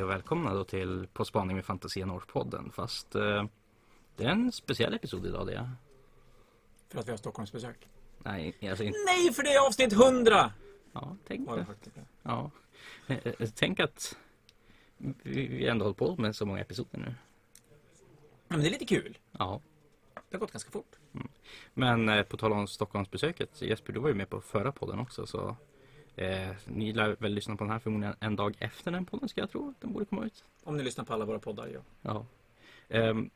Hej och välkomna då till På spaning med Fantasia North-podden. Fast eh, det är en speciell episod idag det. För att vi har Stockholmsbesök. Nej, alltså inte... Nej, för det är avsnitt 100! Ja, tänk det. Ja. Eh, eh, Tänk att vi ändå hållit på med så många episoder nu. Men det är lite kul. Ja. Det har gått ganska fort. Men eh, på tal om Stockholmsbesöket, Jesper du var ju med på förra podden också så eh, ni lär väl lyssna på den här förmodligen en dag efter den podden ska jag tro. Den borde komma ut. Om ni lyssnar på alla våra poddar, ja. Ja. Ehm,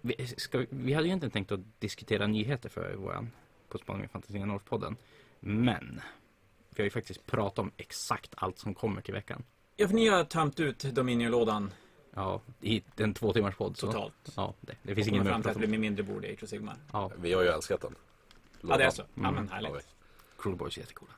vi, ska, vi hade egentligen tänkt att diskutera nyheter för våran På spaning med Fantasia North-podden. Men vi har ju faktiskt pratat om exakt allt som kommer till veckan. Ja, för ni har tömt ut Dominion-lådan Ja, i en två timmars podd. Så. totalt. Ja, det, det Och finns ingen mer fram att om. blir mindre bord i Age of Sigmar. Ja, Vi har ju älskat den. Ja, det är så. Ja, Mm. men Ja, härligt. Cruel Boys är jättecoola.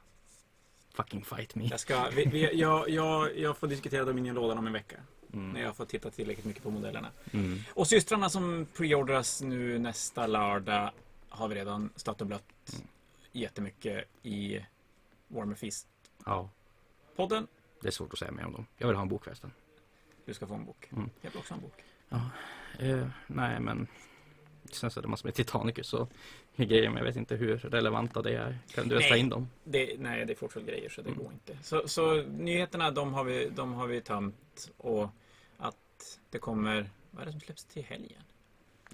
Fucking fight me. Jag, ska, vi, vi, jag, jag, jag får diskutera Dominion-lådan om en vecka. Mm. När jag får titta tillräckligt mycket på modellerna. Mm. Och systrarna som preordras nu nästa lördag har vi redan stött och blött Mm. jättemycket i Warmer Feast-podden. Ja, det är svårt att säga mer om dem. Jag vill ha en bok förresten. Du ska få en bok. Mm. Jag vill också ha en bok. Eh, nej, men sen så är det massor med Titanicus och grejer, men jag vet inte hur relevanta det är. Kan du Nej. in dem? Det, nej, det är fortfarande grejer så det Mm. går inte. Så, så nyheterna, de har, vi, de har vi tömt. Och att det kommer... Vad är det som släpps till helgen?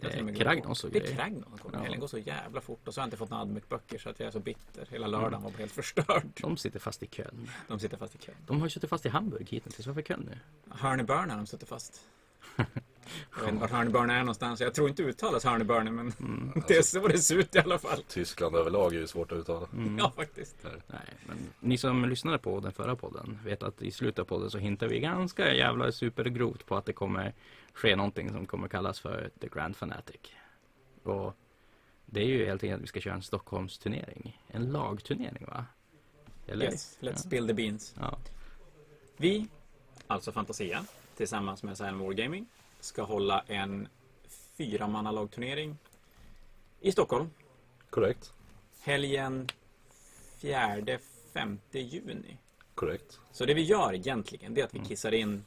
Eh, Kragnos och Det är. Kragnos som kommer. Ja. Går så jävla fort. Och så har jag inte fått några Admec-böcker så att jag är så bitter. Hela Mm. lördagen var helt förstörd. De sitter fast i Köln. De sitter fast i kön. De har suttit fast i Hamburg hittills. Varför Köln nu? Hörneburn har de suttit fast. Jag vet inte vart Hörneburn är någonstans. Jag tror inte uttalas Hörneburn, men Mm. det är så det ser ut i alla fall. Tyskland överlag är ju svårt att uttala. Mm. Ja, faktiskt. Nej, men ni som lyssnade på den förra podden vet att i slutet av podden så hintar vi ganska jävla supergrovt på att det kommer ske någonting som kommer kallas för The Grand Fanatic. Och det är ju helt enkelt att vi ska köra en Stockholmsturnering. En lagturnering va? Eller? Yes, let's Ja. spill the beans. Ja. Vi, alltså Fantasia, tillsammans med Silent Wargaming, ska hålla en fyramannalagturnering i Stockholm. Korrekt. Helgen 4-5 juni. Korrekt. Så det vi gör egentligen, det är att vi Mm. kissar in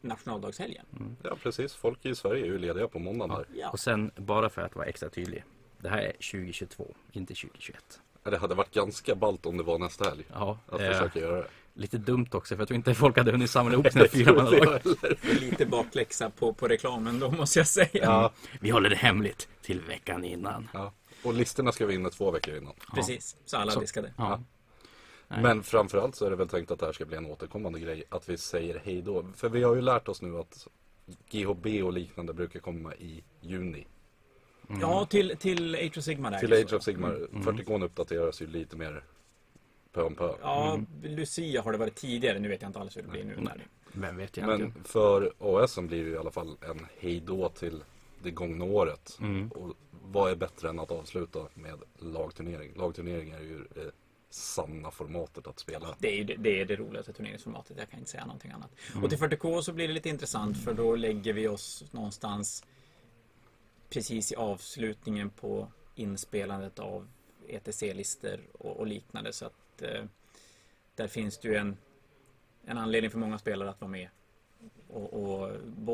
nationaldagshelgen. Ja, precis. Folk i Sverige är ju lediga på måndagen här. Ja. Och sen bara för att vara extra tydlig. Det här är 2022, inte 2021. Ja, Det hade varit ganska ballt om det var nästa helg. Ja, Att eh, försöka göra det. Lite dumt också för jag tror inte folk hade hunnit samla ihop sina fyra heller. Lite bakläxa på, på reklamen då måste jag säga. Ja, Vi håller det hemligt till veckan innan. ja. Och listorna ska vi in två veckor innan. Precis, så alla Så- diskade. Ja. Men framförallt så är det väl tänkt att det här ska bli en återkommande grej. Att vi säger hej då. För vi har ju lärt oss nu att GHB och liknande brukar komma i juni. Mm. Ja, till, till Age of Sigmar. Till Age of Sigmar. Mm. 40 uppdateras ju lite mer pö om pö. Ja, Mm. Lucia har det varit tidigare. Nu vet jag inte alls hur det blir nu. Nej. Vem vet egentligen? Men för OSen blir det i alla fall en hejdå till det gångna året. Mm. Och vad är bättre än att avsluta med lagturnering? Lagturnering är ju det sanna formatet att spela. Det är, det, det är det roligaste turneringsformatet. Jag kan inte säga någonting annat. Mm. Och till 40K så blir det lite intressant för då lägger vi oss någonstans precis i avslutningen på inspelandet av ETC-listor och, och liknande. Så att eh, där finns det ju en, en anledning för många spelare att vara med. Och, och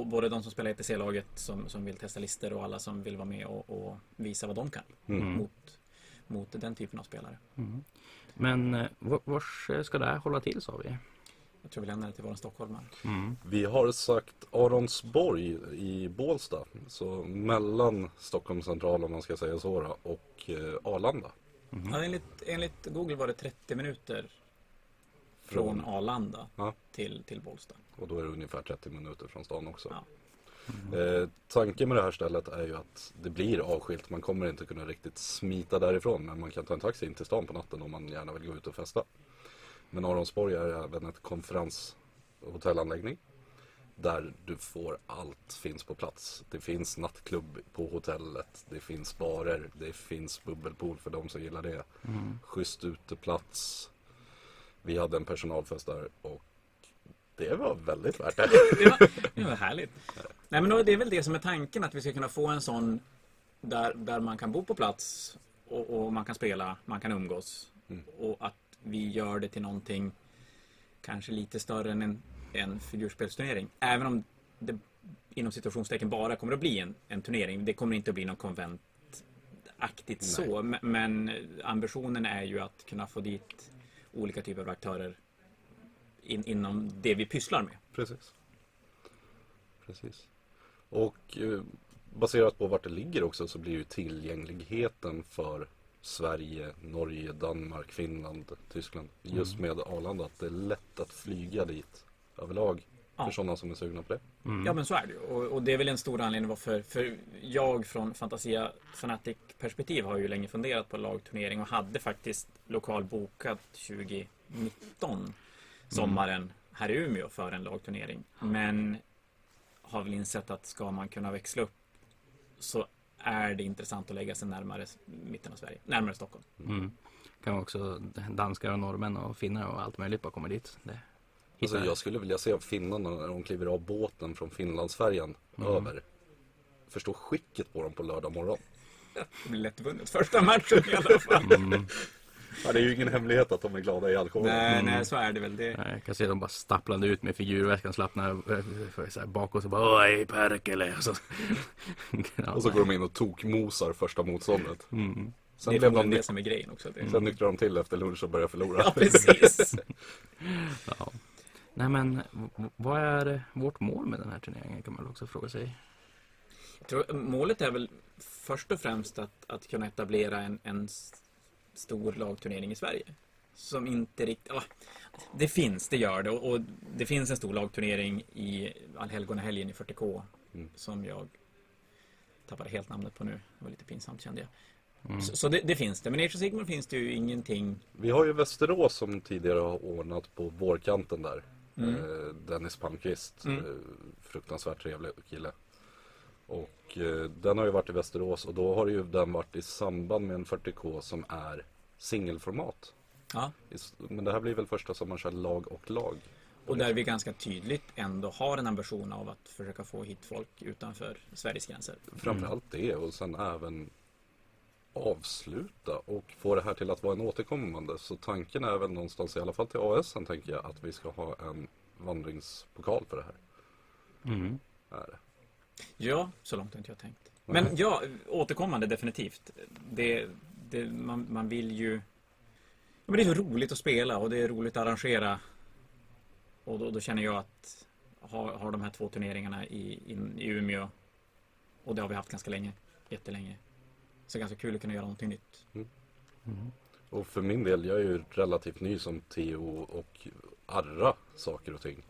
både de som spelar ETC-laget som, som vill testa listor och alla som vill vara med och, och visa vad de kan Mm. mot, mot den typen av spelare. Mm. Men eh, var- eh, ska det här hålla till sa vi? Jag tror vi lämnar det till våra stockholmare. Mm. Vi har sagt Aronsborg i Bålsta. Så mellan Stockholm central om man ska säga så och eh, Arlanda. Mhm. Ja, enligt, enligt Google var det 30 minuter från Arlanda Ja. till, till Bålsta. Och då är det ungefär 30 minuter från stan också. Ja. Eh, tanken med det här stället är ju att det blir avskilt. Man kommer inte kunna riktigt smita därifrån. Men man kan ta en taxi in till stan på natten om man gärna vill gå ut och festa. Men Aronsborg är även ett konferenshotellanläggning. Där du får allt finns på plats. Det finns nattklubb på hotellet. Det finns barer. Det finns bubbelpool för de som gillar det. Mm. Schysst uteplats. Vi hade en personalfest där och det var väldigt värt det. Det var, det var härligt. Nej, men det är väl det som är tanken, att vi ska kunna få en sån där, där man kan bo på plats och, och man kan spela, man kan umgås. Mm. Och att vi gör det till någonting kanske lite större än en en figurspelsturnering. Även om det inom situationstecken bara kommer att bli en, en turnering. Det kommer inte att bli någon konventaktigt så. Men, men ambitionen är ju att kunna få dit olika typer av aktörer in, inom det vi pysslar med. Precis. Precis. Och eh, baserat på vart det ligger också så blir ju tillgängligheten för Sverige, Norge, Danmark, Finland, Tyskland. Just med Arlanda att det är lätt att flyga dit överlag. Ja. För sådana som är sugna på det. Ja men så är det ju. Och, och det är väl en stor anledning varför för jag från Fantasia Fanatic perspektiv har ju länge funderat på lagturnering och hade faktiskt lokal bokad 2019 sommaren här i Umeå för en lagturnering. Men har väl insett att ska man kunna växla upp så är det intressant att lägga sig närmare mitten av Sverige, närmare Stockholm. Mm. Kan också danskar och norrmän och finnar och allt möjligt bara komma dit. Det Alltså, jag skulle vilja se finnarna när de kliver av båten från Finlandsfärjan över. Förstå skicket på dem på lördag morgon. Det blir lättvunnet första matchen i alla fall. Mm. Ja, det är ju ingen hemlighet att de är glada i alkohol. Nej, nej, så är det väl. Det, Jag kan se dem bara stapplande ut med figurväskan slappna eh, för så här bakåt och bara Oj perkele och så Och så går de in och tokmosar första motståndet. mm. Sen, det är väl det som är grejen också. Det. sen nyktrar de till efter lunch och börjar förlora. Ja, precis. ja. Nej men vad är vårt mål med den här turneringen kan man väl också fråga sig. Jag tror, målet är väl först och främst att, att kunna etablera en, en stor lagturnering i Sverige. Som inte riktigt... Ja, det finns, det gör det. Och, och det finns en stor lagturnering i Allhelgonahelgen i 40K. Mm. Som jag tappade helt namnet på nu. Det var lite pinsamt kände jag. Mm. Så, så det, det finns det. Men i Age of Sigmar finns det ju ingenting. Vi har ju Västerås som tidigare har ordnat på vårkanten där. Mm. Eh, Dennis Palmqvist, Mm. eh, fruktansvärt trevlig kille. Och eh, den har ju varit i Västerås och då har ju den varit i samband med en 40K som är singelformat. Ja. Men det här blir väl första som man kör lag och lag. Och där vi ganska tydligt ändå har en ambition av att försöka få hit folk utanför Sveriges gränser. Framförallt det och sen även avsluta och få det här till att vara en återkommande. Så tanken är väl någonstans, i alla fall till AS, sen tänker jag att vi ska ha en vandringspokal för det här. Mm. Är det. Ja, så långt har inte jag tänkt. Men ja, återkommande definitivt. Det, det, man, man vill ju... Ja, men det är så roligt att spela och det är roligt att arrangera. Och då, då känner jag att ha, ha de här två turneringarna i, in, i Umeå och det har vi haft ganska länge, jättelänge. Så ganska kul att kunna göra någonting nytt. Och för min del, jag är ju relativt ny som TO och arra saker och ting.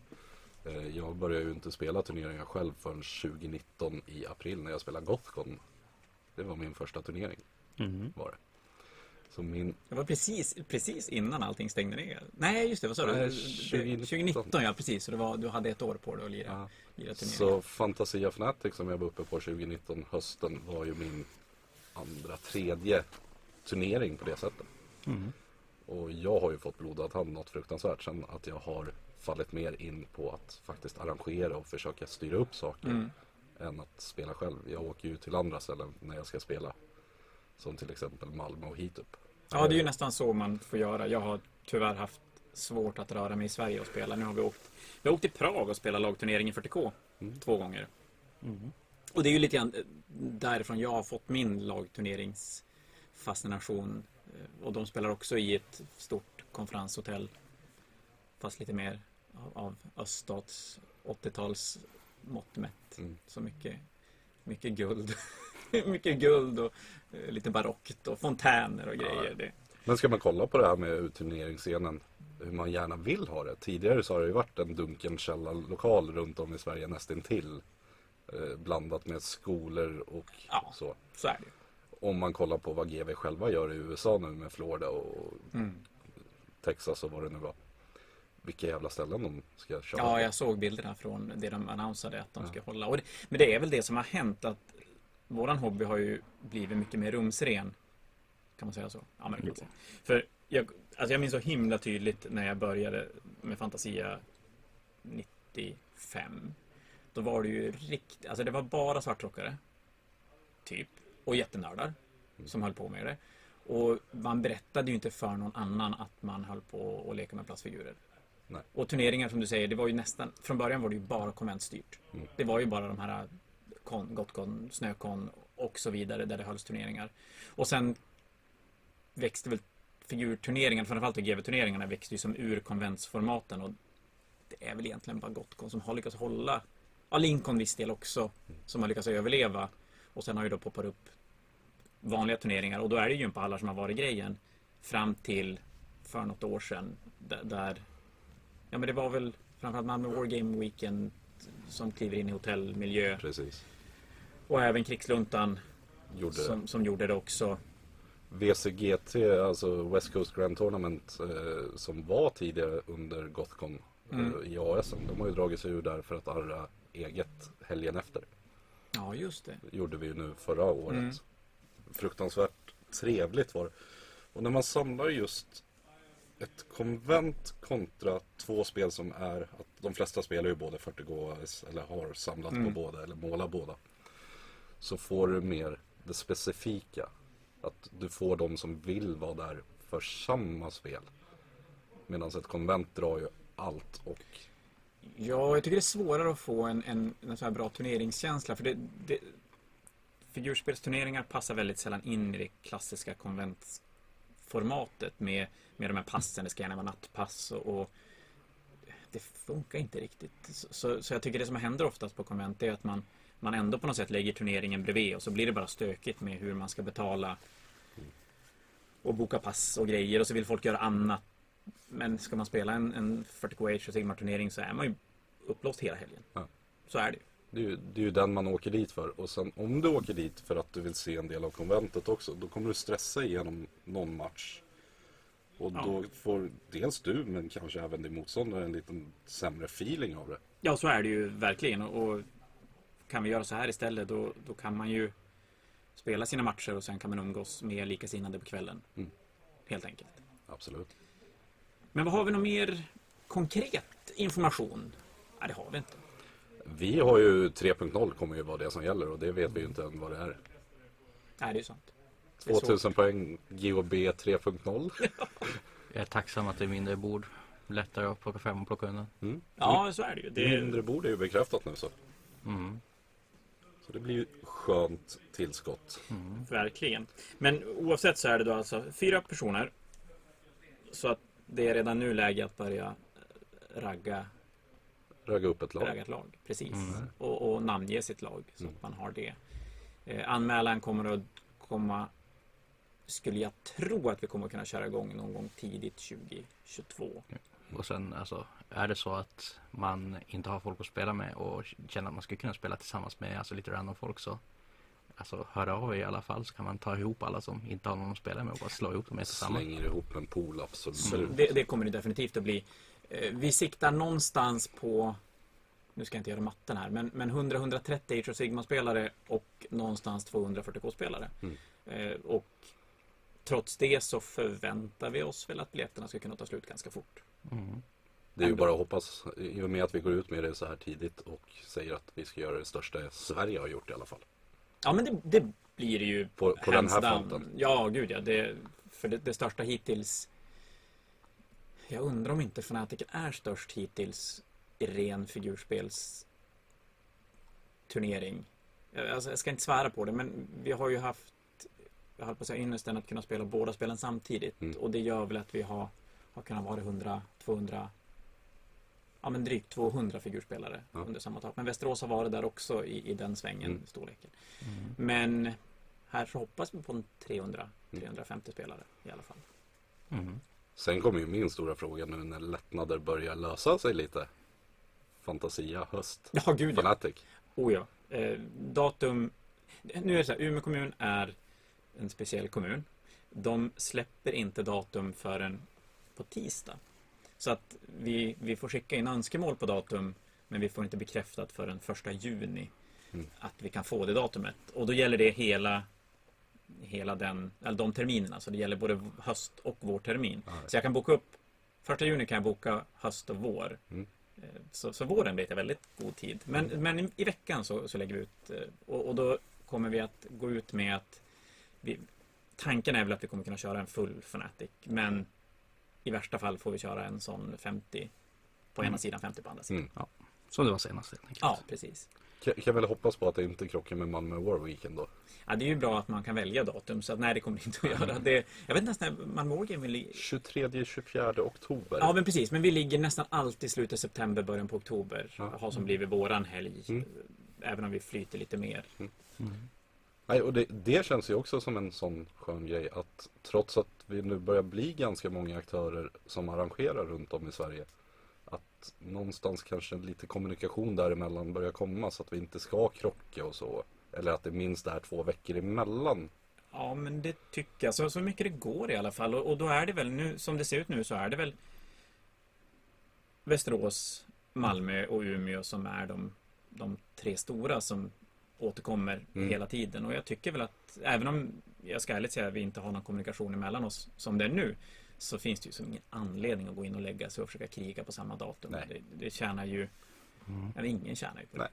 Eh, Jag började ju inte spela turneringar själv förrän 2019 i april när jag spelade Gothcon. Det var min första turnering. Mm. Var det. Så min, Det var precis, precis innan allting stängde ner. Nej, just det, vad sa du? Nej, Det- 2019. 2019, ja precis. Så det var, du hade ett år på dig att lira, Ja. lira turneringen. så Fantasia Fnatic som jag var uppe på 2019 hösten var ju min andra, tredje turnering på det sättet. Mm. Och jag har ju fått blodad hand något fruktansvärt sen att jag har fallit mer in på att faktiskt arrangera och försöka styra upp saker Mm. än att spela själv. Jag åker ju till andra ställen när jag ska spela. Som till exempel Malmö och hit upp. Ja, det är ju nästan så man får göra. Jag har tyvärr haft svårt att röra mig i Sverige och spela. Nu har vi åkt, vi har åkt till Prag och spelat lagturnering i 40K Mm. två gånger. Mm. Och det är ju lite grann eh, därifrån jag har fått min lagturneringsfascination. Eh, Och de spelar också i ett stort konferenshotell. Fast lite mer av, öststats 80-tals mått mätt. Mm. Så mycket, mycket guld. mycket guld och eh, lite barockt och fontäner och grejer. Det, Men ska man kolla på det här med turneringsscenen hur man gärna vill ha det. Tidigare så har det ju varit en dunken källarlokal runt om i Sverige nästintill. Eh, blandat med skolor och Ja. så. så. Om man kollar på vad GV själva gör i USA nu med Florida och Mm. Texas och vad det nu var. Vilka jävla ställen de ska köra Ja, jag såg bilderna från det de annonsade att de Ja. ska hålla. Och det, men det är väl det som har hänt att våran hobby har ju blivit mycket mer rumsren. Kan man säga så? Ja, men kan man säga. För jag, alltså jag minns så himla tydligt när jag började med Fantasia 95. Då var det ju riktigt, alltså det var bara svartrockare. Typ. Och jättenördar. Som höll på med det. Och man berättade ju inte för någon annan att man höll på att leka med plastfigurer. Nej. Och turneringar som du säger, det var ju nästan, från början var det ju bara konventstyrt. Mm. Det var ju bara de här kon, Gotcon, Snökon och så vidare där det hölls turneringar. Och sen växte väl figurturneringarna, framförallt GV-turneringarna, växte ju som ur konventsformaten och det är väl egentligen bara Gotcon som har lyckats hålla, ja Lincoln viss del också, som har lyckats överleva. Och sen har ju då poppat upp vanliga turneringar och då är det ju gympahallar som har varit grejen fram till för något år sedan där, ja men det var väl framförallt Malmö Wargame Weekend som kliver in i hotellmiljö Precis. och även Krigsluntan Gjorde som, som gjorde det också. VCGT, alltså West Coast Grand Tournament, eh, som var tidigare under Gothcon Mm. eh, i AS. De har ju dragit sig ur där för att arra eget helgen efter. Ja just det. Gjorde vi ju nu förra året. Mm. Fruktansvärt trevligt var det. Och när man samlar just ett konvent kontra två spel som är att de flesta spelar ju både 40 GS eller har samlat Mm. på båda eller målar båda. Så får du mer det specifika. Att du får de som vill vara där för samma spel. Medan ett konvent drar ju allt och Ja, jag tycker det är svårare att få en, en, en så här bra turneringskänsla. För det, det, figurspelsturneringar passar väldigt sällan in i det klassiska konventsformatet med, med de här passen. Det ska gärna vara nattpass och, och det funkar inte riktigt. Så, så, så jag tycker det som händer oftast på konvent är att man, man ändå på något sätt lägger turneringen bredvid och så blir det bara stökigt med hur man ska betala och boka pass och grejer och så vill folk göra annat. Men ska man spela en, en 40KH och Sigmar-turnering så är man ju upplåst hela helgen. Ja. Så är det ju. Det är, ju, det är ju den man åker dit för. Och sen om du åker dit för att du vill se en del av konventet också. Då kommer du stressa igenom någon match. Och Ja. då får dels du men kanske även din motståndare en liten sämre feeling av det. Ja, så är det ju verkligen. Och, och kan vi göra så här istället då, då kan man ju spela sina matcher och sen kan man umgås med likasinnade på kvällen. Mm. Helt enkelt. Absolut. Men vad har vi någon mer konkret information? Nej, det har vi inte. Vi har ju 3.0 kommer ju vara det som gäller och det vet vi ju inte än vad det är. Nej, det är ju sant. Det är så. 2000 poäng GOB 3.0. Jag är tacksam att det är mindre bord. Lättare att plocka fram och plocka undan. Mm. Ja, så är det ju. Det Mindre bord är ju bekräftat nu så. Mm. Så det blir ju skönt tillskott. Verkligen. Men oavsett så är det då alltså fyra personer. Så att det är redan nu läge att börja ragga, Ragga upp ett lag. ragga ett lag. Precis. Mm. Och, och namnge sitt lag så Mm. att man har det. Eh, anmälan kommer att komma skulle jag tro att vi kommer att kunna köra igång någon gång tidigt 2022. Och sen alltså, är det så att man inte har folk att spela med och känner att man skulle kunna spela tillsammans med alltså, lite random folk så Alltså hör av er i alla fall så kan man ta ihop alla som inte har någon att spela med och bara slå ihop dem tillsammans. Slänger ihop en pool, absolut. Så det, det kommer det definitivt att bli. Eh, Vi siktar någonstans på nu ska jag inte göra matten här, men, men 100-130 Age of Sigma-spelare och någonstans 240K-spelare. Mm. Eh, och trots det så förväntar vi oss väl att biljetterna ska kunna ta slut ganska fort. Mm. Det är ju bara att hoppas, i och med att vi går ut med det så här tidigt och säger att vi ska göra det största Sverige har gjort i alla fall. Ja, men det, det blir det ju. På, på den här fronten. Ja, gud ja. Det, för det, det största hittills. Jag undrar om inte Fnatic är störst hittills i ren figurspels turnering. Jag- Alltså, jag ska inte svära på det, men vi har ju haft jag höll på att säga ynnesten att kunna spela båda spelen samtidigt. Mm. Och det gör väl att vi har, har kunnat vara 100, 200 Ja men drygt 200 figurspelare Ja. under samma tak. Men Västerås har varit där också i, i den svängen, Mm. storleken. Mm. Men här så hoppas vi på en 300, Mm. 350 spelare i alla fall. Mm. Sen kommer ju min stora fråga nu när lättnader börjar lösa sig lite. Fantasia, höst, Ja, gud ja. Fanatic. Oh ja. Eh, datum. Nu är det så här, Umeå kommun är en speciell kommun. De släpper inte datum förrän på tisdag. Så att vi, vi får skicka in önskemål på datum men vi får inte bekräftat förrän första juni Mm. att vi kan få det datumet. Och då gäller det hela hela den, eller de terminerna. Så det gäller både höst och vårtermin. Ja. Så jag kan boka upp Första juni kan jag boka höst och vår. Mm. Eh, Så, så våren vet jag väldigt god tid. Men, men i, i veckan så, så lägger vi ut eh, och, och då kommer vi att gå ut med att vi, tanken är väl att vi kommer kunna köra en full Fnatic. Men i värsta fall får vi köra en sån 50 på ena sidan, 50 på andra sidan. Mm. Som det var senast helt enkelt. Ja, precis. Kan, kan väl hoppas på att det inte krockar med Malmö War Weekend då. Ja, det är ju bra att man kan välja datum, så att, nej det kommer det inte att göra. Det, jag vet nästan när Malmö Wargame vill... 23-24 oktober. Ja, men precis. Men vi ligger nästan alltid i slutet av september, början på oktober. Ja. Har som blivit våran helg. Mm. Även om vi flyter lite mer. Nej, och det, det känns ju också som en sån skön grej att trots att vi nu börjar bli ganska många aktörer som arrangerar runt om i Sverige. Att någonstans kanske lite kommunikation däremellan börjar komma så att vi inte ska krocka och så. Eller att det minst är två veckor emellan. Ja, men det tycker jag. Så, så mycket det går i alla fall. Och, och då är det väl nu, som det ser ut nu, så är det väl Västerås, Malmö och Umeå som är de, de tre stora som återkommer Mm. hela tiden. Och jag tycker väl att, även om jag ska ärligt säga att vi inte har någon kommunikation emellan oss som det är nu, så finns det ju som ingen anledning att gå in och lägga sig och försöka kriga på samma datum. Nej. Det, det tjänar ju, eller ingen tjänar ju på det. Nej.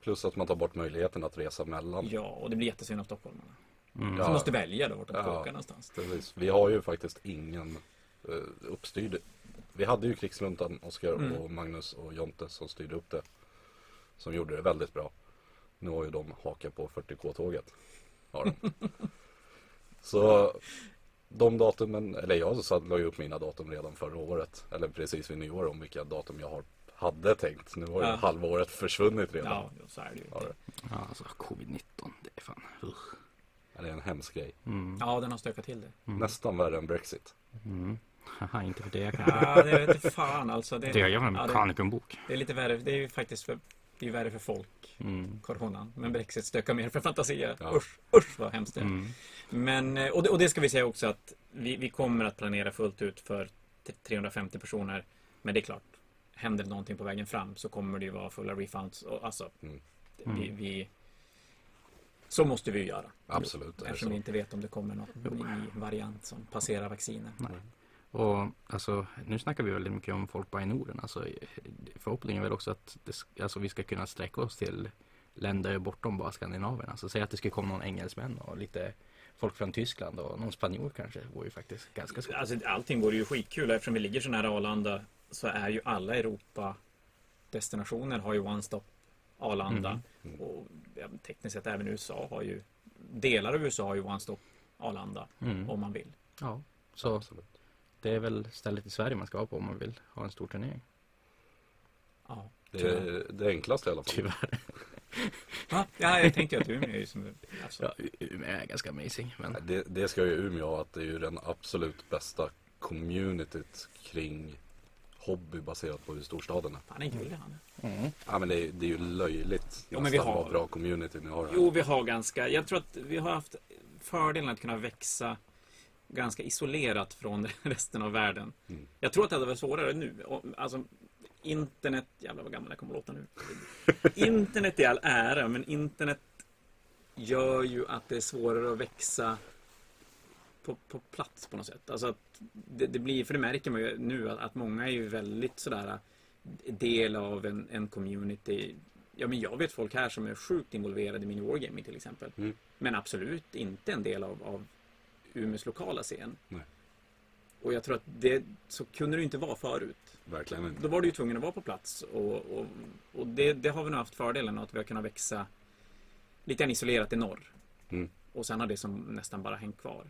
Plus att man tar bort möjligheten att resa mellan. Ja, och det blir jättesynd om stockholmarna. Mm. Ja. Som måste välja då vart de ska Ja. åka någonstans. Precis. Vi har ju faktiskt ingen uh, uppstyrd. Vi hade ju Krigsluntan, Oskar Mm. och Magnus och Jonte som styrde upp det. Som gjorde det väldigt bra. Nu har ju de hakat på 40K-tåget. Har de. Så de datumen, eller jag så la ju upp mina datum redan förra året. Eller precis vid nyår om vilka datum jag har, hade tänkt. Nu har ju Ja. halva året försvunnit redan. Ja, så är det ju. Ja, det- Ja, alltså covid-19, det är fan... Usch. Ja, Det är en hemsk grej. Mm. Ja, den har stökat till det. Nästan värre än Brexit. Mm. Haha, inte för det kanske. Ja, det vet inte fan alltså. Det, Det med en ja, det, det är lite värre. Det är ju faktiskt för, det är ju värre för folk, Mm. coronan. Men Brexit stökar mer för Fantasia. Ja. Usch, usch vad hemskt det är. Mm. Men, eh, och det, och det ska vi säga också att vi, vi kommer att planera fullt ut för t- 350 personer. Men det är klart, händer det någonting på vägen fram så kommer det ju vara fulla refunds. Och, alltså, Mm. vi, vi, så måste vi ju göra. Absolut, Eftersom vi inte vet om det kommer någon ny variant som passerar vacciner. Nej. Och alltså, nu snackar vi väldigt mycket om folk bara i Norden. Alltså, förhoppningen är väl också att det, alltså, vi ska kunna sträcka oss till länder bortom bara Skandinavien. Alltså, säg att det skulle komma någon engelsmän och lite folk från Tyskland och någon spanjor kanske. Det vore ju faktiskt ganska svårt. Alltså, allting vore ju skitkul eftersom vi ligger så nära Arlanda så är ju alla Europa destinationer har ju one-stop Arlanda. Mm. Och ja, tekniskt sett även USA har ju delar av USA har ju one-stop Arlanda Mm. om man vill. Ja, så Absolut. Det är väl stället i Sverige man ska vara på om man vill ha en stor turnering. Ja, Det är det enklaste i alla fall. Tyvärr. ja, ja jag tänkte att Umeå är ju som alltså, Ja, Umeå är ganska amazing. Men Det, det ska ju Umeå ha, att det är ju den absolut bästa communityt kring hobby baserat på hur storstaden är. fan är gullig han mm. Ja men det är, det är ju löjligt Jo, men vi har- vad bra community ni har här. Jo, vi har ganska, jag tror att vi har haft fördelen att kunna växa ganska isolerat från resten av världen. Mm. Jag tror att det hade varit svårare nu. Alltså, internet, jävlar vad gammal jag kommer att låta nu. internet i all ära, men internet gör ju att det är svårare att växa på, på plats på något sätt. Alltså att det, det blir, för det märker man ju nu, att, att många är ju väldigt sådär del av en, en community. Ja, men jag vet folk här som är sjukt involverade i mini wargaming till exempel. Mm. Men absolut inte en del av, av Umeås lokala scen. Nej. Och jag tror att det, så kunde det inte vara förut. Verkligen inte. Då var du ju tvungen att vara på plats. Och, och, och det, det har vi nog haft fördelen av att vi har kunnat växa lite grann isolerat i norr. Mm. Och sen har det som nästan bara hängt kvar.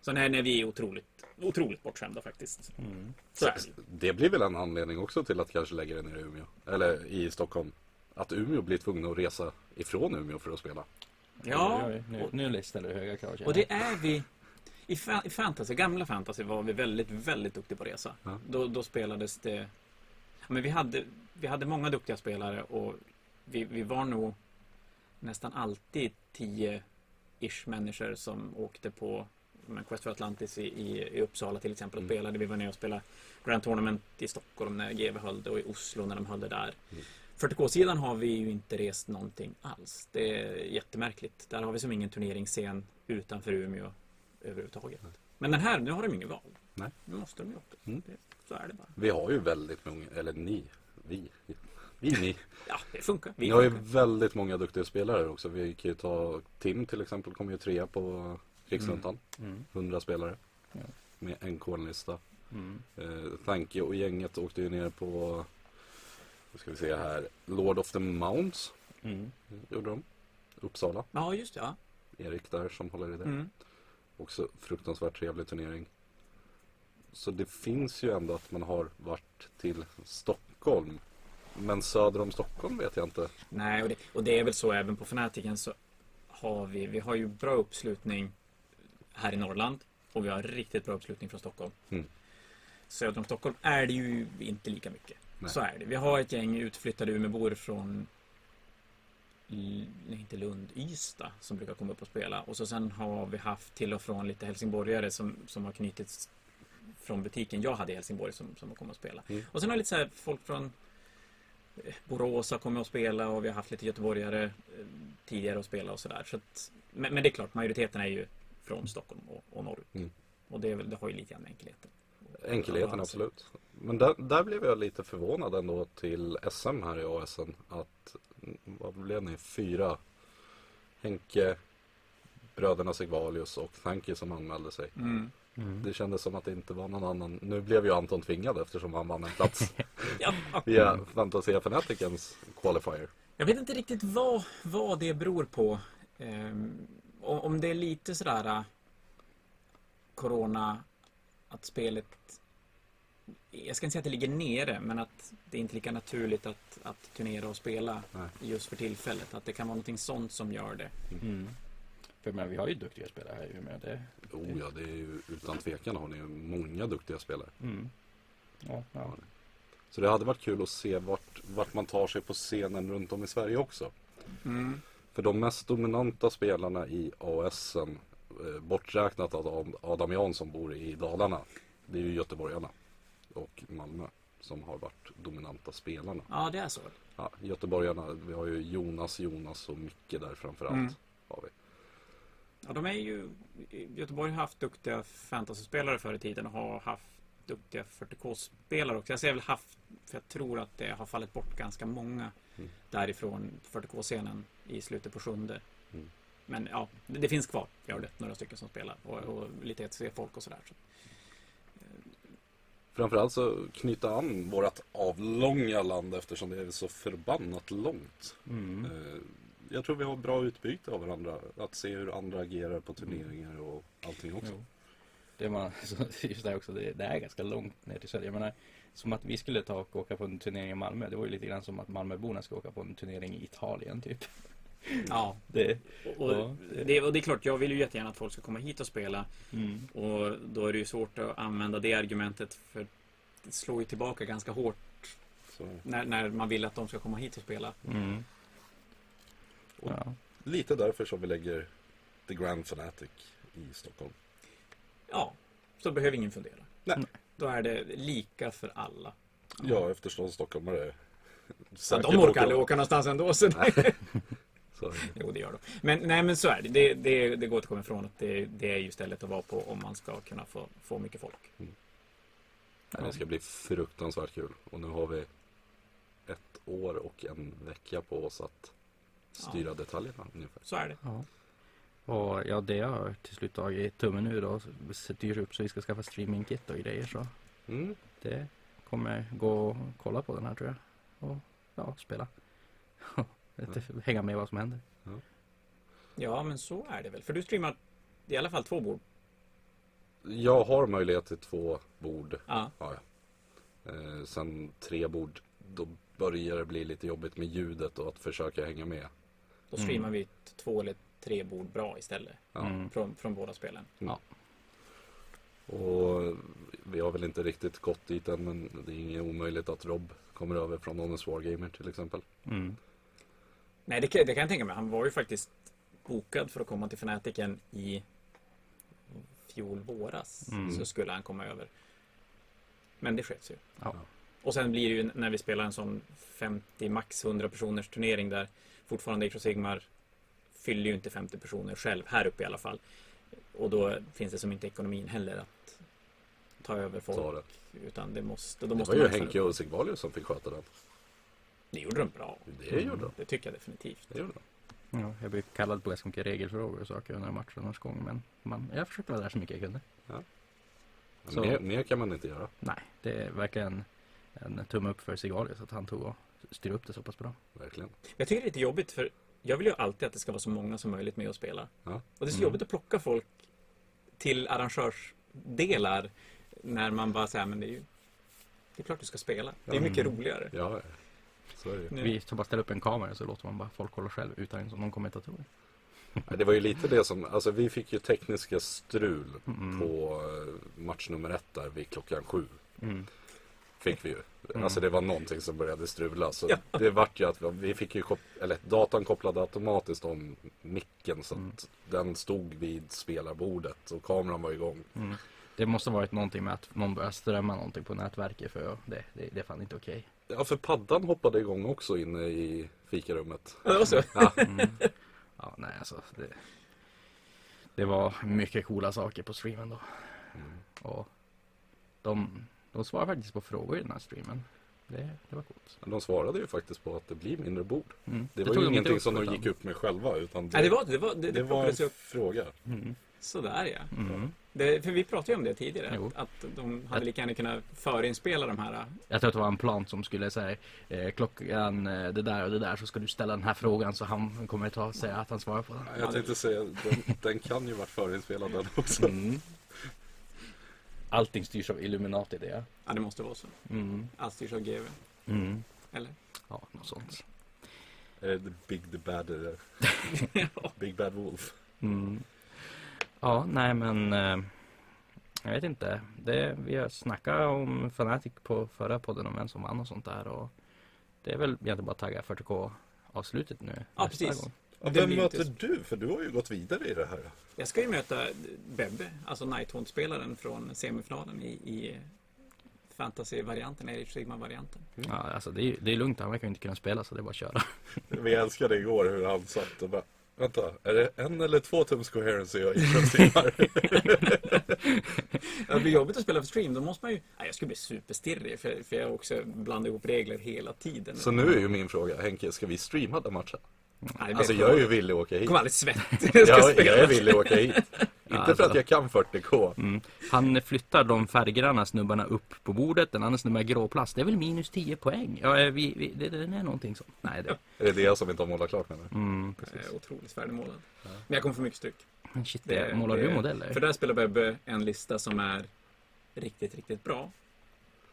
Så nej, nej, vi är otroligt, otroligt bortskämda faktiskt. Mm. Så det blir väl en anledning också till att kanske lägga det ner i Umeå. Eller i Stockholm. Att Umeå blir tvungna att resa ifrån Umeå för att spela. Ja, nu, nu ställer du höga krav. Och det är vi. I, fa- I fantasy, gamla fantasy var vi väldigt, väldigt duktiga på att resa. Ja. Då, då spelades det... Men vi hade, vi hade många duktiga spelare och vi, vi var nog nästan alltid 10-ish människor som åkte på men Quest for Atlantis i, i, i Uppsala till exempel och Mm. spelade. Vi var nere och spelade Grand Tournament i Stockholm när GW höll det och i Oslo när de höll det där. Mm. 40K-sidan har vi ju inte rest någonting alls. Det är jättemärkligt. Där har vi som ingen turneringsscen utanför Umeå överhuvudtaget. Men den här, nu har de ingen val. Nej. Nu måste de ju åka. Mm. Det, så är det bara. Vi har ju väldigt många, eller ni, vi, vi ni. Ja, det funkar. Vi Vi har ju väldigt många duktiga spelare också. Vi kan ju ta Tim till exempel, kom ju trea på Riksluntan. Mm. 100 spelare. Ja. Med en kolonlista. Mm. Eh, Thanky och gänget åkte ju ner på Nu ska vi se här. Lord of the Mounts Mm. gjorde de. Uppsala. Ja, just det. Ja. Erik där som håller i det. Mm. Också fruktansvärt trevlig turnering. Så det finns ju ändå att man har varit till Stockholm. Men söder om Stockholm vet jag inte. Nej, och det, och det är väl så även på Fanatiken så har vi, vi har ju bra uppslutning här i Norrland och vi har riktigt bra uppslutning från Stockholm. Mm. Söder om Stockholm är det ju inte lika mycket. Nej. Så är det. Vi har ett gäng utflyttade Umeåbor från inte Lund, Ystad som brukar komma upp och spela. Och så sen har vi haft till och från lite helsingborgare som, som har knutits från butiken jag hade i Helsingborg som, som har kommit och spela. Mm. Och sen har lite så här folk från eh, Borås har kommit och spela och vi har haft lite göteborgare eh, tidigare att spela och sådär. Så att, men, men det är klart, majoriteten är ju från Stockholm och, och norrut. Mm. Och det, väl, det har ju lite grann med enkelheten. Enkelheten Ja, absolut. Men där, där blev jag lite förvånad ändå till SM här i ASN. Att, vad blev ni? Fyra? Henke, bröderna Sigvalius och Thanky som anmälde sig. Mm. Mm. Det kändes som att det inte var någon annan. Nu blev ju Anton tvingad eftersom han vann en plats Ja, via Fantasia Fanaticens qualifier. Jag vet inte riktigt vad, vad det beror på. Ehm, om det är lite sådär äh, Corona, att spelet jag ska inte säga att det ligger nere, men att det är inte lika naturligt att, att turnera och spela Nej. just för tillfället. Att det kan vara någonting sånt som gör det. Mm. För men vi har ju duktiga spelare här i Umeå. Det, Oh ja, det är ju utan tvekan har ni ju många duktiga spelare. mm. ja, ja. Så det hade varit kul att se vart, vart man tar sig på scenen runt om i Sverige också. Mm. För de mest dominanta spelarna i ASN, eh, borträknat Adam, Adam Jan som bor i Dalarna, det är ju göteborgarna och Malmö som har varit dominanta spelarna. Ja, det är så. Ja, göteborgarna, vi har ju Jonas, Jonas och Micke där framförallt. Mm. Har vi. Ja, de är ju... Göteborg har haft duktiga fantasyspelare förr i tiden och har haft duktiga 40K-spelare också. Jag säger väl haft, för jag tror att det har fallit bort ganska många Mm. därifrån 40K-scenen i slutet på sjunde. Mm. Men ja, det, det finns kvar, gör det, några stycken som spelar och, och lite ETC-folk och sådär. Så. Framförallt så knyta an vårat avlånga land eftersom det är så förbannat långt. Mm. Eh, Jag tror vi har bra utbyte av varandra. Att se hur andra agerar på turneringar och allting också. Jo. Det man, just det också, det, det är ganska långt ner till Söder. Jag menar, som att vi skulle ta och åka på en turnering i Malmö. Det var ju lite grann som att Malmöborna ska åka på en turnering i Italien typ. Ja, Det, och, Ja, och, det- det, och det är klart, jag vill ju jättegärna att folk ska komma hit och spela. mm. Och då är det ju svårt att använda det argumentet för det slår ju tillbaka ganska hårt Så, när, när man vill att de ska komma hit och spela. Mm. Och- Ja. lite därför som vi lägger The Grand Fanatic i Stockholm. Ja, så behöver ingen fundera. Nej. Då är det lika för alla. Ja, eftersom stockholmare säkert de orkar aldrig åka någonstans ändå. Så Så, jo, det gör de. Men, nej, men så är det. Det, det, det går att komma ifrån att det, det är ju stället att vara på om man ska kunna få, få mycket folk. det ska bli fruktansvärt kul. Och nu har vi ett år och en vecka på oss att styra detaljerna ungefär. Så är det. Ja. Och ja, det har till slut tagit tummen nu då. Styrs upp så vi ska skaffa streamingkit och grejer så. Mm. Det kommer gå att kolla på den här tror jag. Och ja, spela. Hänga med vad som händer. Ja, men så är det väl. För du streamar i alla fall två bord. Jag har möjlighet till två bord. Ja, Ja, ja. Eh, sen tre bord, då börjar det bli lite jobbigt med ljudet och att försöka hänga med. då Mm. streamar vi två eller tre bord bra istället. Ja. Mm. Från, från båda spelen. Och vi har väl inte riktigt gått dit än men det är inget omöjligt att Rob kommer över från Honest Wargamer till exempel. Mm. Nej, det kan, det kan jag tänka mig. Han var ju faktiskt bokad för att komma till Fanatiken i fjol våras. Mm. Så skulle han komma över. Men det sköts ju. Ja. Och sen blir det ju när vi spelar en sån 50 max 100 personers turnering där fortfarande Age Sigmar fyller ju inte 50 personer själv, här uppe i alla fall. Och då finns det som inte ekonomin heller att ta över folk. Utan det måste, då Det måste var ju Henke och Sigvalius som fick sköta den. Det gjorde de bra. Det gjorde de. Det tycker jag definitivt. Det gjorde de. Ja, jag blev kallad på ganska mycket regelfrågor och saker under matchernas gång. Men man, jag försökte vara där så mycket jag kunde. Så- Mer, mer kan man inte göra. Nej, det är verkligen en tumme upp för Sigalius att han tog och styra upp det så pass bra. Verkligen. Jag tycker det är lite jobbigt för jag vill ju alltid att det ska vara så många som möjligt med och spela. Ja. Och det är så Mm. jobbigt att plocka folk till arrangörsdelar när man bara säger men det är ju det är klart du ska spela. Det är mycket roligare. Ja, så är det ju. Nu. Vi tar bara ställa upp en kamera så låter man bara folk kolla själv utan någon kommentator. Det var ju lite det som, alltså vi fick ju tekniska strul Mm. på eh, match nummer ett där vid klockan sju. Mm. Fick vi ju. Mm. Alltså det var någonting som började strula. Så Ja. det vart ju att vi- vi fick ju, kop- eller datan kopplade automatiskt om micken så att Mm. den stod vid spelarbordet och kameran var igång. Mm. Det måste varit någonting med att någon började strömma någonting på nätverket för det, det, det är fan inte okej. Ja, för paddan hoppade igång också inne i fikarummet. Ja, det så. Ja, Mm. Ja, nej alltså. Det, det var mycket coola saker på streamen då. Mm. Och de, de svarade faktiskt på frågor i den här streamen. Det, det var coolt. de svarade ju faktiskt på att det blir mindre bord. Mm. Det, tog var ju ingenting som de gick upp med själva utan Nej, det var det. Var, det, det det var en fråga. Mm. sådär ja. Mm. Det, för vi pratade ju om det tidigare. Jo. Att, att de hade lika gärna kunnat förinspela de här. Jag tror att det var en plan som skulle säga eh, klockan eh, det där och det där så ska du ställa den här frågan så han kommer ta säga att han svarar på den. Jag tänkte säga, den, den kan ju varit förinspelad den också. Mm. Allting styrs av Illuminati det. Ja, det måste vara så. Mm. Allt styrs av GV. Mm. Eller? Ja, något sånt. Eh, The Big the Bad eh, Big Bad Wolf. Mm. Ja, nej men eh, jag vet inte. Det, vi har snackat om Fanatic på förra podden om vem som vann och sånt där och det är väl egentligen bara att tagga 40K avslutet nu. Ja, precis. gång. Det vem möter du? För du har ju gått vidare i det här. Jag ska ju möta Bebbe, alltså Nighthaunt-spelaren från semifinalen i, i Fantasy-varianten, Age Sigma-varianten. Ja, alltså det är, det är lugnt, han verkar ju inte kunna spela så det är bara att köra. Vi älskade igår hur han satt och bara Vänta, är det en eller två tums coherency jag introducerar? Det blir jobbigt att spela för stream, då måste man ju... Nej, jag skulle bli superstirrig för, för jag också blandar ihop regler hela tiden. Så nu är ju min fråga, Henke, ska vi streama den matchen? Nej, det Alltså jag är ju villig att åka hit. kommer aldrig svettas. Jag ska Jag, jag är villig att åka hit. Inte alltså. för att jag kan 40K. Mm. Han flyttar de färggranna snubbarna upp på bordet, den andra snubben är gråplast. Det är väl minus 10 poäng? Ja, eh, vi, vi, det, det är någonting som... Nej, det... Är det det jag som inte har målat klart med nu? Mm, Jag precis. är otroligt färdigmålad. Men jag kommer få mycket stryk. Shit, Det- det, målar det- du modeller? För där spelar Bebbe en lista som är riktigt, riktigt bra.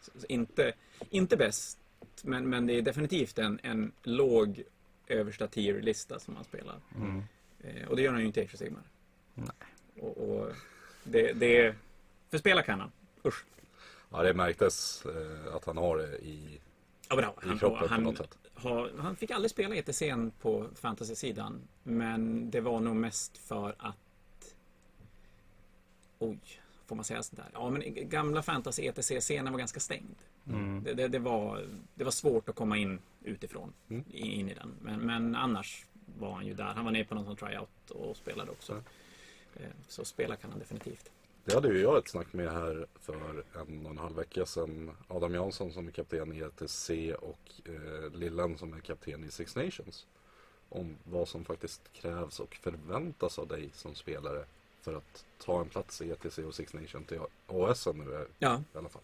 Så, så inte, inte bäst, men, men det är definitivt en, en låg översta tier-lista som han spelar. Mm. Eh, och det gör han ju inte i Age of Sigmar. Nej. Och, och det, det... För spela kan han. Usch. Ja, det märktes eh, att han har det i, Ja, men i han, kroppen på han, något sätt. har, han fick aldrig spela ETC'n på fantasy-sidan. Men det var nog mest för att... Oj, får man säga sådär? Ja, men gamla fantasy ETC-scenen var ganska stängd. Mm. Det, det, det, var, det var svårt att komma in utifrån Mm. in i den. Men, men annars var han ju där. Han var nere på någon sån tryout och spelade också. Eh, Så spela kan han definitivt. Det hade ju jag ett snack med här för en och en halv vecka sedan. Adam Jansson som är kapten i ETC och eh, Lillen som är kapten i Six Nations. Om vad som faktiskt krävs och förväntas av dig som spelare för att ta en plats i ETC och Six Nations till AS nu Ja, i alla fall.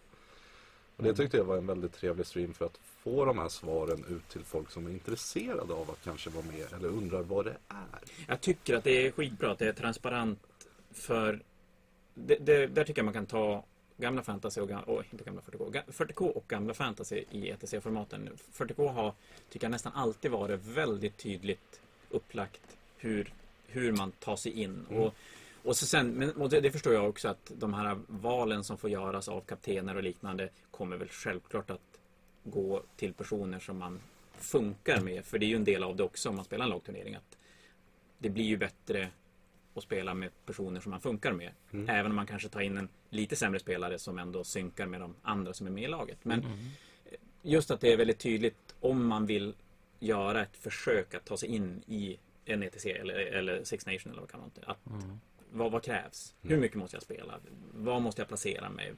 Och det tyckte jag var en väldigt trevlig stream för att få de här svaren ut till folk som är intresserade av att kanske vara med eller undrar vad det är. jag tycker att det är skitbra att det är transparent för det, det, där tycker jag man kan ta gamla fantasy och, ga- och inte gamla 40K, ga- 40K och gamla fantasy i ETC-formaten. 40K har, tycker jag nästan alltid varit väldigt tydligt upplagt hur, hur man tar sig in. Mm. Och, och så sen, men, och det, det förstår jag också att de här valen som får göras av kaptener och liknande kommer väl självklart att gå till personer som man funkar med. För det är ju en del av det också om man spelar en lagturnering. Att det blir ju bättre att spela med personer som man funkar med. Mm. Även om man kanske tar in en lite sämre spelare som ändå synkar med de andra som är med i laget. Men Mm. just att det är väldigt tydligt om man vill göra ett försök att ta sig in i en ETC eller, eller Six Nation eller vad kan man inte. Att, Mm. Vad, vad krävs? Hur Mm. mycket måste jag spela? Vad måste jag placera mig?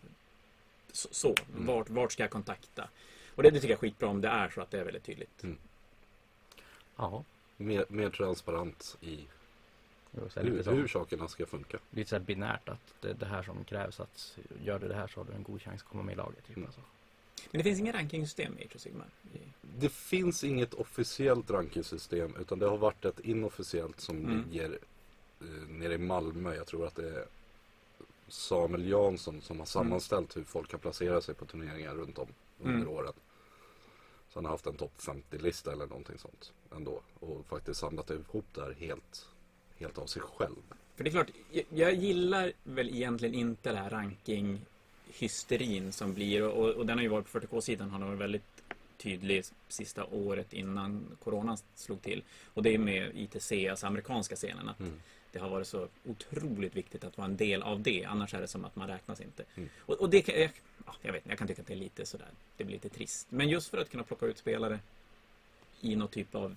Så, så. Mm. Vart, vart ska jag kontakta? Och det, det tycker jag är skitbra om det är så att det är väldigt tydligt. Ja, Mer, mer transparent i hur, lite, hur sakerna ska funka. lite så här binärt att det är det här som krävs. Att gör du det här så har du en god chans att komma med i laget. Typ, Mm. alltså. Men det finns ingen rankingsystem i Sigmar. I- Det finns inget officiellt rankingsystem utan det har varit ett inofficiellt som Mm. ligger nere i Malmö. Jag tror att det är Samuel Jansson som har sammanställt hur folk kan placera sig på turneringar runt om under Mm. åren. Så han har haft en topp 50-lista eller någonting sånt ändå. Och faktiskt samlat ihop det här helt, helt av sig själv. För det är klart, jag, jag gillar väl egentligen inte det här ranking-hysterin som blir och, och den har ju varit på 40K-sidan har den varit väldigt tydlig sista året innan coronan slog till. Och det är med ITC, alltså amerikanska scenen, att Mm. det har varit så otroligt viktigt att vara en del av det. Annars är det som att man räknas inte. Mm. Och, och det jag, ja, jag vet jag kan tycka att det är lite sådär, det blir lite trist. Men just för att kunna plocka ut spelare i någon typ av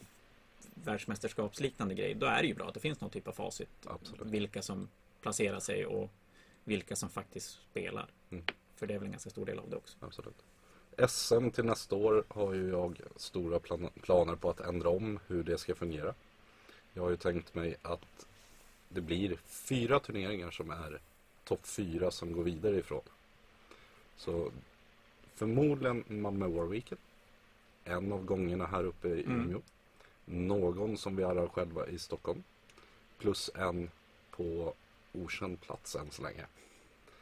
världsmästerskapsliknande grej, då är det ju bra att det finns någon typ av facit. Absolut. Vilka som placerar sig och vilka som faktiskt spelar. Mm. För det är väl en ganska stor del av det också. Absolut. SM till nästa år har ju jag stora plan- planer på att ändra om hur det ska fungera. Jag har ju tänkt mig att det blir fyra turneringar som är topp fyra som går vidare ifrån. Så förmodligen Malmö War Weekend. En av gångerna här uppe i Mm. Umeå. Någon som vi arrangerar själva i Stockholm. Plus en på okänd plats än så länge.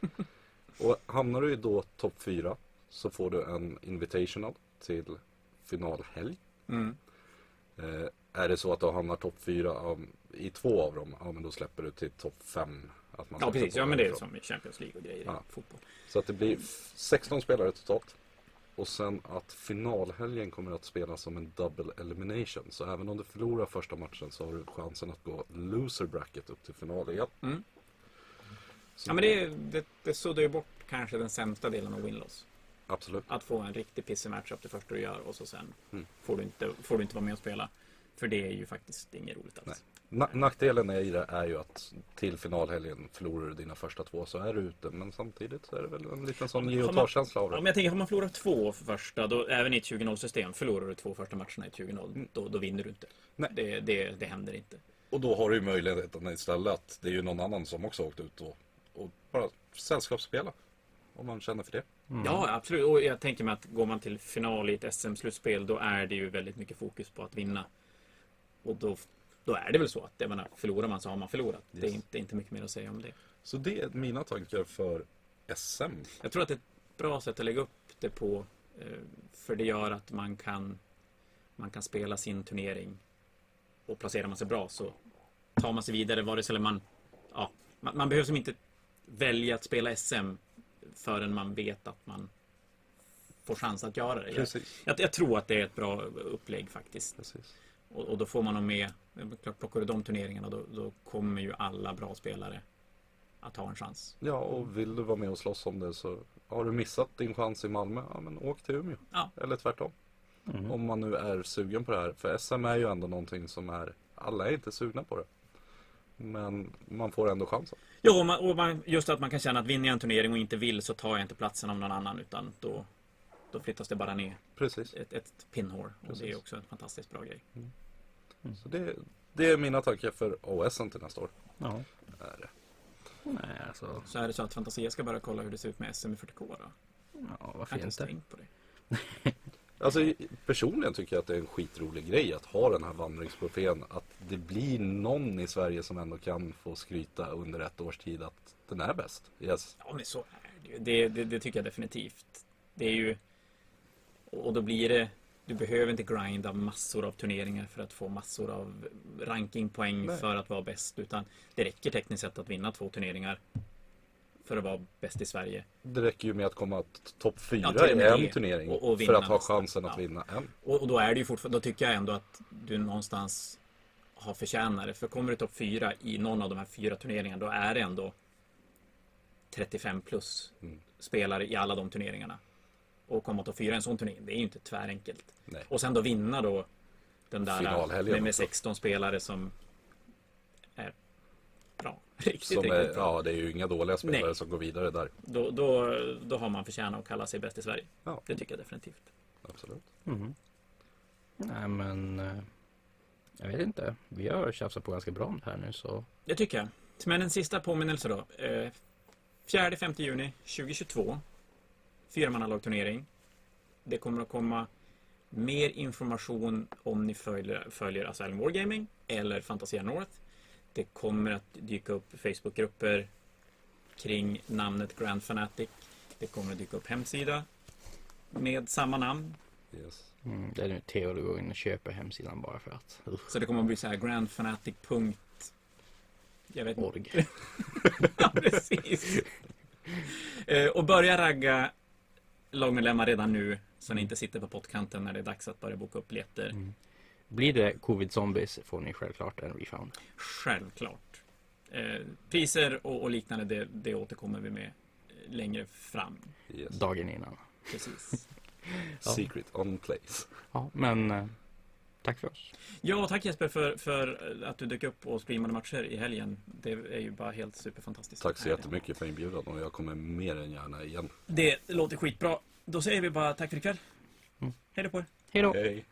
Och hamnar du i då topp fyra så får du en invitational till finalhelg. Mm. Eh, är det så att du hamnar topp fyra av, i två av dem, ja men då släpper du till topp fem. Att man Ja, precis. Ja, men det är som i Champions League och grejer Ja. i fotboll. Så att det blir f- 16 spelare totalt. Och sen att finalhelgen kommer att spelas som en double elimination. Så även om du förlorar första matchen så har du chansen att gå loser bracket upp till final igen. Mm. Ja, men det, det, det suddar ju bort kanske den sämsta delen av win-loss. Absolut. Att få en riktig pissig matchup det första du gör och så sen Mm. får, du inte, får du inte vara med och spela. För det är ju faktiskt inget roligt alls. Nej. Na- nackdelen i det är ju att till finalhelgen förlorar du dina första två så är du ute. Men samtidigt så är det väl en liten sån ge och ta-känsla av Ja, det. men jag tänker, har man förlorat två första, då, även i ett 20-0 system, förlorar du två första matcherna i ett 20-0, då, då vinner du inte. Nej. Det, det, det händer inte. Och då har du ju möjligheten istället att det är ju någon annan som också åkt ut och, och bara sällskapsspela. Om man känner för det. Ja, absolut. Och jag tänker mig att går man till final i ett SM-slutspel, då är det ju väldigt mycket fokus på att vinna. Och då, då är det väl så att jag menar, förlorar man så har man förlorat. Det, är Yes. inte, inte mycket mer att säga om det. Så det är mina tankar för SM. Jag tror att det är ett bra sätt att lägga upp det på. eh, För det gör att man kan, man kan spela sin turnering. Och placerar man sig bra så tar man sig vidare vare sig man... Ja, man, man behöver som inte välja att spela SM förrän man vet att man får chans att göra det. Jag, Precis. jag, jag tror att det är ett bra upplägg faktiskt. Precis. Och, och då får man nog med, klart plockar du de turneringarna då, då kommer ju alla bra spelare att ha en chans. Ja, och vill du vara med och slåss om det så har du missat din chans i Malmö, ja men åk till Umeå. Ja. Eller tvärtom. Mm. Om man nu är sugen på det här. För SM är ju ändå någonting som är, alla är inte sugna på det. Men man får ändå chansen. Jo, och man, och man, just att man kan känna att vinner jag en turnering och inte vill så tar jag inte platsen av någon annan utan då, då flyttas det bara ner Precis. ett, ett pinhole. Och det är också en fantastiskt bra grej. Så det, det är mina tankar för OS till nästa år. Ja. Är det. Nej, alltså. Så är det så att Fantasia ska bara kolla hur det ser ut med SM i 40K då? Ja, Jag varför har inte inte? tänkt på det. Alltså personligen tycker jag att det är en skitrolig grej att ha den här vandringstrofén. Att det blir någon i Sverige som ändå kan få skryta under ett års tid att den är bäst. Yes. Ja, men så är det ju. Det, det, det tycker jag definitivt. Det är ju... Och då blir det... Du behöver inte grinda massor av turneringar för att få massor av rankingpoäng Nej. för att vara bäst. Utan det räcker tekniskt sett att vinna två turneringar för att vara bäst i Sverige. Det räcker ju med att komma topp fyra Ja, i en turnering Och- och för att ha chansen att Ja. vinna en. Och, och då är det ju fortfarande... Då tycker jag ändå att du någonstans har förtjänat det. För kommer du topp fyra i någon av de här fyra turneringarna då är det ändå 35 plus Mm. spelare i alla de turneringarna. Och komma topp fyra i en sån turnering, det är ju inte tvärenkelt. Nej. Och sen då vinna då den där med, med också. 16 spelare som. Riktigt, Som riktigt är, bra. ja, det är ju inga dåliga spelare Nej. som går vidare där. Då, då, då har man förtjänat att kalla sig bäst i Sverige. Ja. Det tycker jag definitivt. Absolut. Mhm. Nej, men. eh, Jag vet inte. Vi har tjafsat på ganska bra här nu så. Det tycker jag. Men en sista påminnelse då. Eh, 4-5 juni 2022. Fyramannalagturnering. Det kommer att komma mer information om ni följer, följer Asylum Wargaming eller Fantasia North. Det kommer att dyka upp Facebookgrupper kring namnet Grand Fanatic. Det kommer att dyka upp hemsida med samma namn. Yes. Mm, det är nu Theo du går in och köper hemsidan bara för att. Uh, Så det kommer att bli så här grandfanatic. Jag vet inte. org. Ja, precis. Eh, och börja ragga lagmedlemmar redan nu så ni inte sitter på pottkanten när det är dags att börja boka upp biljetter. Mm. Blir det Covid Zombies får ni självklart en refund. Självklart. Eh, priser och, och liknande, det, det återkommer vi med längre fram. yes. Dagen innan. Precis. Ja. Secret on place. Ja, men eh, tack för oss. Ja, tack Jesper för, för att du dök upp och streamade matcher i helgen. Det är ju bara helt superfantastiskt. Tack så jättemycket för inbjudan och jag kommer mer än gärna igen. Det låter skitbra. Då säger vi bara tack för ikväll. Mm. Hej då på er. Hej då! Hej!